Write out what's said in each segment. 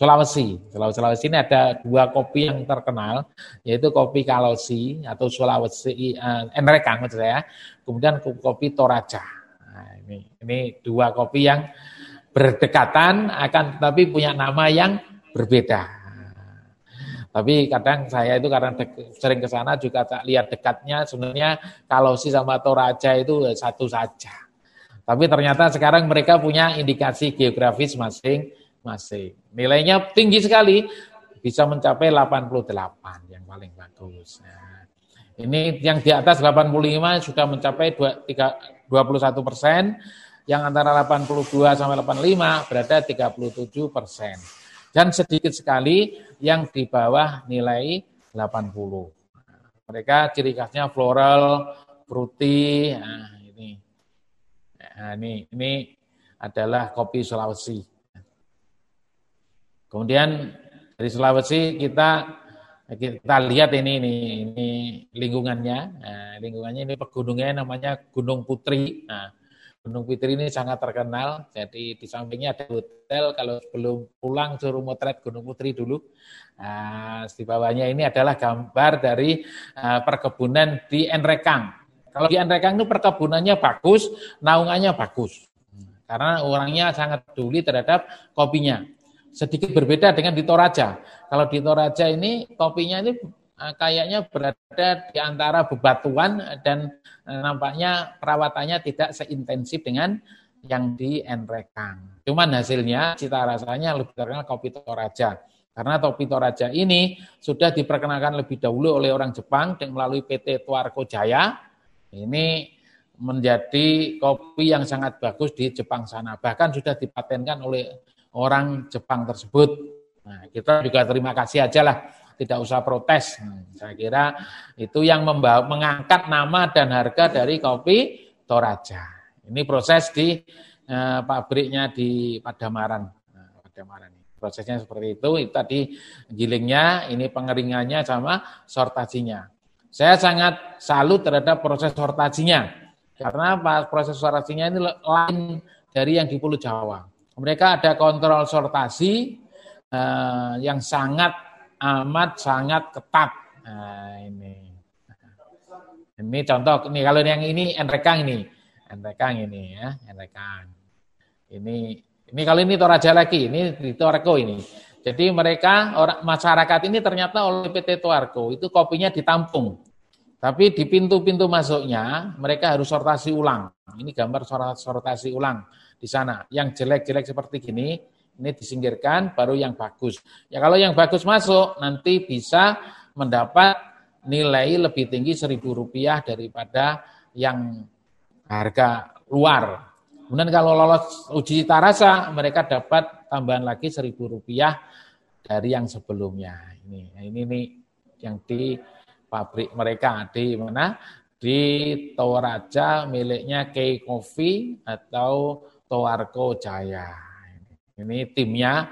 Sulawesi. Sulawesi ini ada dua kopi yang terkenal, yaitu kopi Kalosi atau Sulawesi uh, Enrekang maksud saya, kemudian kopi Toraja. Nah, ini ini dua kopi yang berdekatan akan tetapi punya nama yang berbeda. Tapi kadang saya itu karena sering ke sana juga tak lihat dekatnya sebenarnya Kalosi sama Toraja itu satu saja. Tapi ternyata sekarang mereka punya indikasi geografis masing-masing. Nilainya tinggi sekali, bisa mencapai 88 yang paling bagus. Nah, ini yang di atas 85 sudah mencapai 21 persen, yang antara 82 sampai 85 berada 37 persen. Dan sedikit sekali yang di bawah nilai 80. Mereka ciri khasnya floral, fruity, nah, ini. Nah, ini ini adalah kopi Sulawesi. Kemudian dari Sulawesi kita kita lihat ini ini ini lingkungannya. Nah, lingkungannya ini pegunungannya namanya Gunung Putri. Nah, Gunung Putri ini sangat terkenal. Jadi di sampingnya ada hotel. Kalau sebelum pulang suruh motret Gunung Putri dulu. Nah, di bawahnya ini adalah gambar dari uh, perkebunan di Enrekang. Kalau di Enrekang itu perkebunannya bagus, naungannya bagus. Karena orangnya sangat peduli terhadap kopinya sedikit berbeda dengan di Toraja. Kalau di Toraja ini kopinya ini eh, kayaknya berada di antara bebatuan dan eh, nampaknya perawatannya tidak seintensif dengan yang di Enrekang. Cuman hasilnya cita rasanya lebih terkenal kopi Toraja. Karena kopi Toraja ini sudah diperkenalkan lebih dahulu oleh orang Jepang dan melalui PT Tuarko Jaya. Ini menjadi kopi yang sangat bagus di Jepang sana. Bahkan sudah dipatenkan oleh orang Jepang tersebut. Nah, kita juga terima kasih aja lah, tidak usah protes. Hmm, saya kira itu yang membawa, mengangkat nama dan harga dari kopi Toraja. Ini proses di eh, pabriknya di Padamaran. Nah, Padamaran. Prosesnya seperti itu, itu tadi gilingnya, ini pengeringannya sama sortasinya. Saya sangat salut terhadap proses sortasinya. Karena proses sortasinya ini lain dari yang di Pulau Jawa. Mereka ada kontrol sortasi uh, yang sangat amat sangat ketat. Nah, ini. Ini contoh ini kalau yang ini enrekang ini. Enrekang ini ya, enrekang. Ini ini kalau ini Toraja lagi, ini di Torco ini. Jadi mereka orang masyarakat ini ternyata oleh PT Tuarko itu kopinya ditampung. Tapi di pintu-pintu masuknya mereka harus sortasi ulang. Ini gambar sortasi ulang di sana. Yang jelek-jelek seperti gini, ini disingkirkan, baru yang bagus. Ya kalau yang bagus masuk, nanti bisa mendapat nilai lebih tinggi seribu rupiah daripada yang harga luar. Kemudian kalau lolos uji cita rasa, mereka dapat tambahan lagi seribu rupiah dari yang sebelumnya. Ini, nah, ini nih yang di pabrik mereka di mana? Di Toraja miliknya K Coffee atau Toarko Jaya. Ini timnya,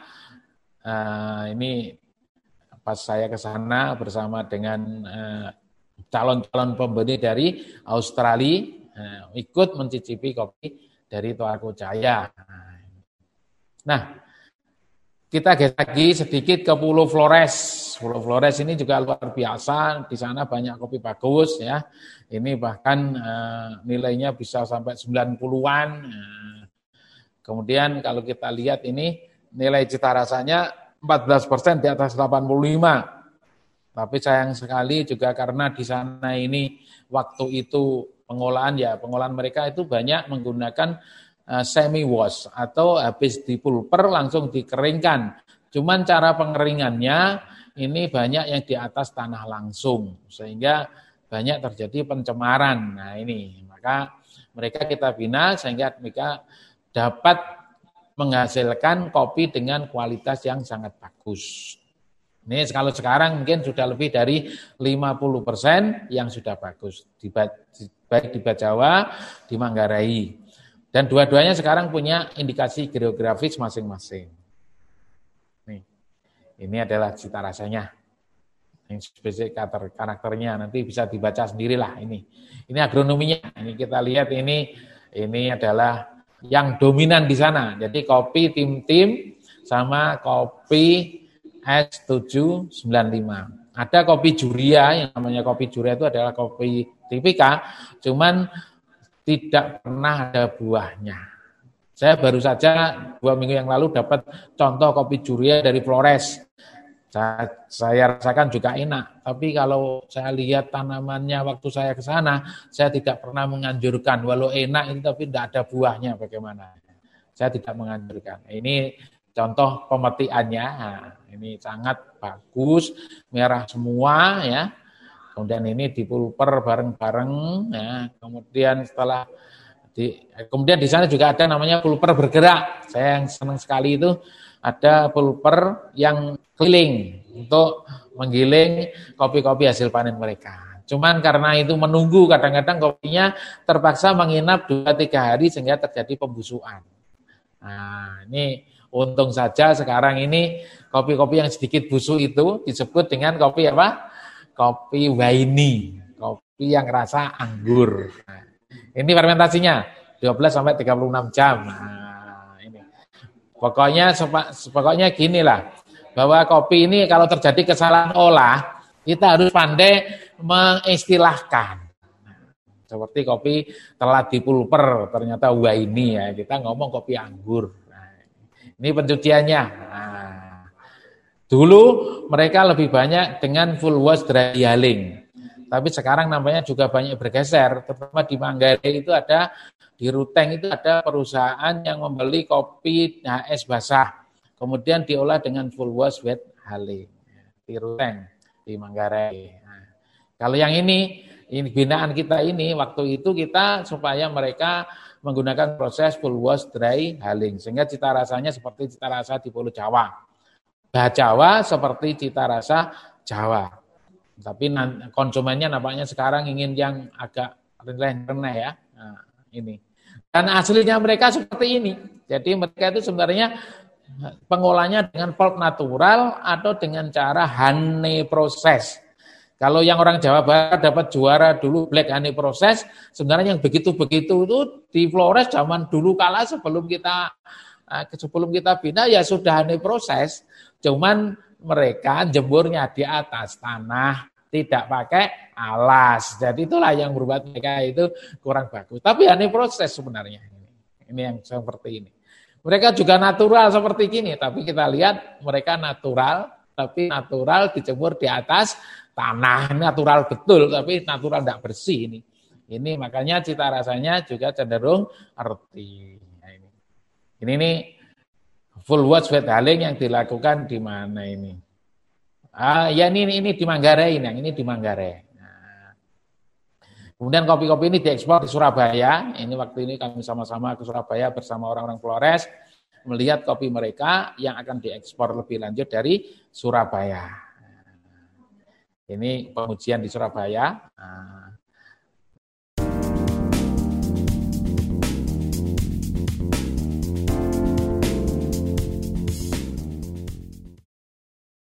uh, ini pas saya ke sana bersama dengan uh, calon-calon pembeli dari Australia, uh, ikut mencicipi kopi dari Toarko Jaya. Nah, kita geser lagi sedikit ke Pulau Flores. Pulau Flores ini juga luar biasa. Di sana banyak kopi bagus ya. Ini bahkan uh, nilainya bisa sampai 90-an. Uh, Kemudian kalau kita lihat ini nilai cita rasanya 14 persen di atas 85. Tapi sayang sekali juga karena di sana ini waktu itu pengolahan ya pengolahan mereka itu banyak menggunakan uh, semi wash atau habis dipulper langsung dikeringkan. Cuman cara pengeringannya ini banyak yang di atas tanah langsung sehingga banyak terjadi pencemaran. Nah ini maka mereka kita bina sehingga mereka dapat menghasilkan kopi dengan kualitas yang sangat bagus. Ini kalau sekarang mungkin sudah lebih dari 50% yang sudah bagus, baik di Bajawa, di Manggarai. Dan dua-duanya sekarang punya indikasi geografis masing-masing. Nih, ini adalah cita rasanya. Yang spesifik karakter, karakternya nanti bisa dibaca sendirilah ini. Ini agronominya. Ini kita lihat ini ini adalah yang dominan di sana. Jadi kopi tim-tim sama kopi S795. Ada kopi Juria, yang namanya kopi Juria itu adalah kopi tipika, cuman tidak pernah ada buahnya. Saya baru saja dua minggu yang lalu dapat contoh kopi Juria dari Flores. Saya, saya rasakan juga enak, tapi kalau saya lihat tanamannya waktu saya ke sana, saya tidak pernah menganjurkan. Walau enak ini tapi tidak ada buahnya bagaimana. Saya tidak menganjurkan. Ini contoh pemetiannya. Nah, ini sangat bagus, merah semua ya. Kemudian ini dipulper bareng-bareng ya. Kemudian setelah di, kemudian di sana juga ada namanya pulper bergerak. Saya yang senang sekali itu ada pulper yang keliling untuk menggiling kopi-kopi hasil panen mereka. Cuman karena itu menunggu kadang-kadang kopinya terpaksa menginap 2-3 hari sehingga terjadi pembusukan. Nah ini untung saja sekarang ini kopi-kopi yang sedikit busuk itu disebut dengan kopi apa? Kopi waini, kopi yang rasa anggur. Nah, ini fermentasinya 12 sampai 36 jam. Nah, Pokoknya pokoknya gini lah, bahwa kopi ini kalau terjadi kesalahan olah, kita harus pandai mengistilahkan. Seperti kopi telah dipulper, ternyata wah ini ya, kita ngomong kopi anggur. Nah, ini pencuciannya. Nah, dulu mereka lebih banyak dengan full wash dry yaling. Tapi sekarang namanya juga banyak bergeser, terutama di Manggarai itu ada di Ruteng itu ada perusahaan yang membeli kopi HS basah, kemudian diolah dengan full wash wet hale di Ruteng di Manggarai. Nah, kalau yang ini, ini binaan kita ini waktu itu kita supaya mereka menggunakan proses full wash dry haling sehingga cita rasanya seperti cita rasa di Pulau Jawa. Bah Jawa seperti cita rasa Jawa. Tapi konsumennya nampaknya sekarang ingin yang agak rendah-rendah ya. Nah, ini. Dan aslinya mereka seperti ini. Jadi mereka itu sebenarnya pengolahnya dengan pulp natural atau dengan cara honey proses. Kalau yang orang Jawa Barat dapat juara dulu black honey proses, sebenarnya yang begitu-begitu itu di Flores zaman dulu kala sebelum kita eh, sebelum kita bina ya sudah honey proses. Cuman mereka jemurnya di atas tanah tidak pakai alas. Jadi itulah yang berbuat mereka itu kurang bagus. Tapi ini proses sebenarnya. Ini yang seperti ini. Mereka juga natural seperti gini, tapi kita lihat mereka natural, tapi natural dijemur di atas tanah. Natural betul, tapi natural tidak bersih ini. Ini makanya cita rasanya juga cenderung arti. Nah, ini. ini nih full watch wet yang dilakukan di mana ini? Ah, ya ini, ini di Manggarai, yang ini di Manggarai. Nah. Kemudian kopi-kopi ini diekspor di Surabaya. Ini waktu ini kami sama-sama ke Surabaya bersama orang-orang Flores melihat kopi mereka yang akan diekspor lebih lanjut dari Surabaya. Ini pengujian di Surabaya. Nah,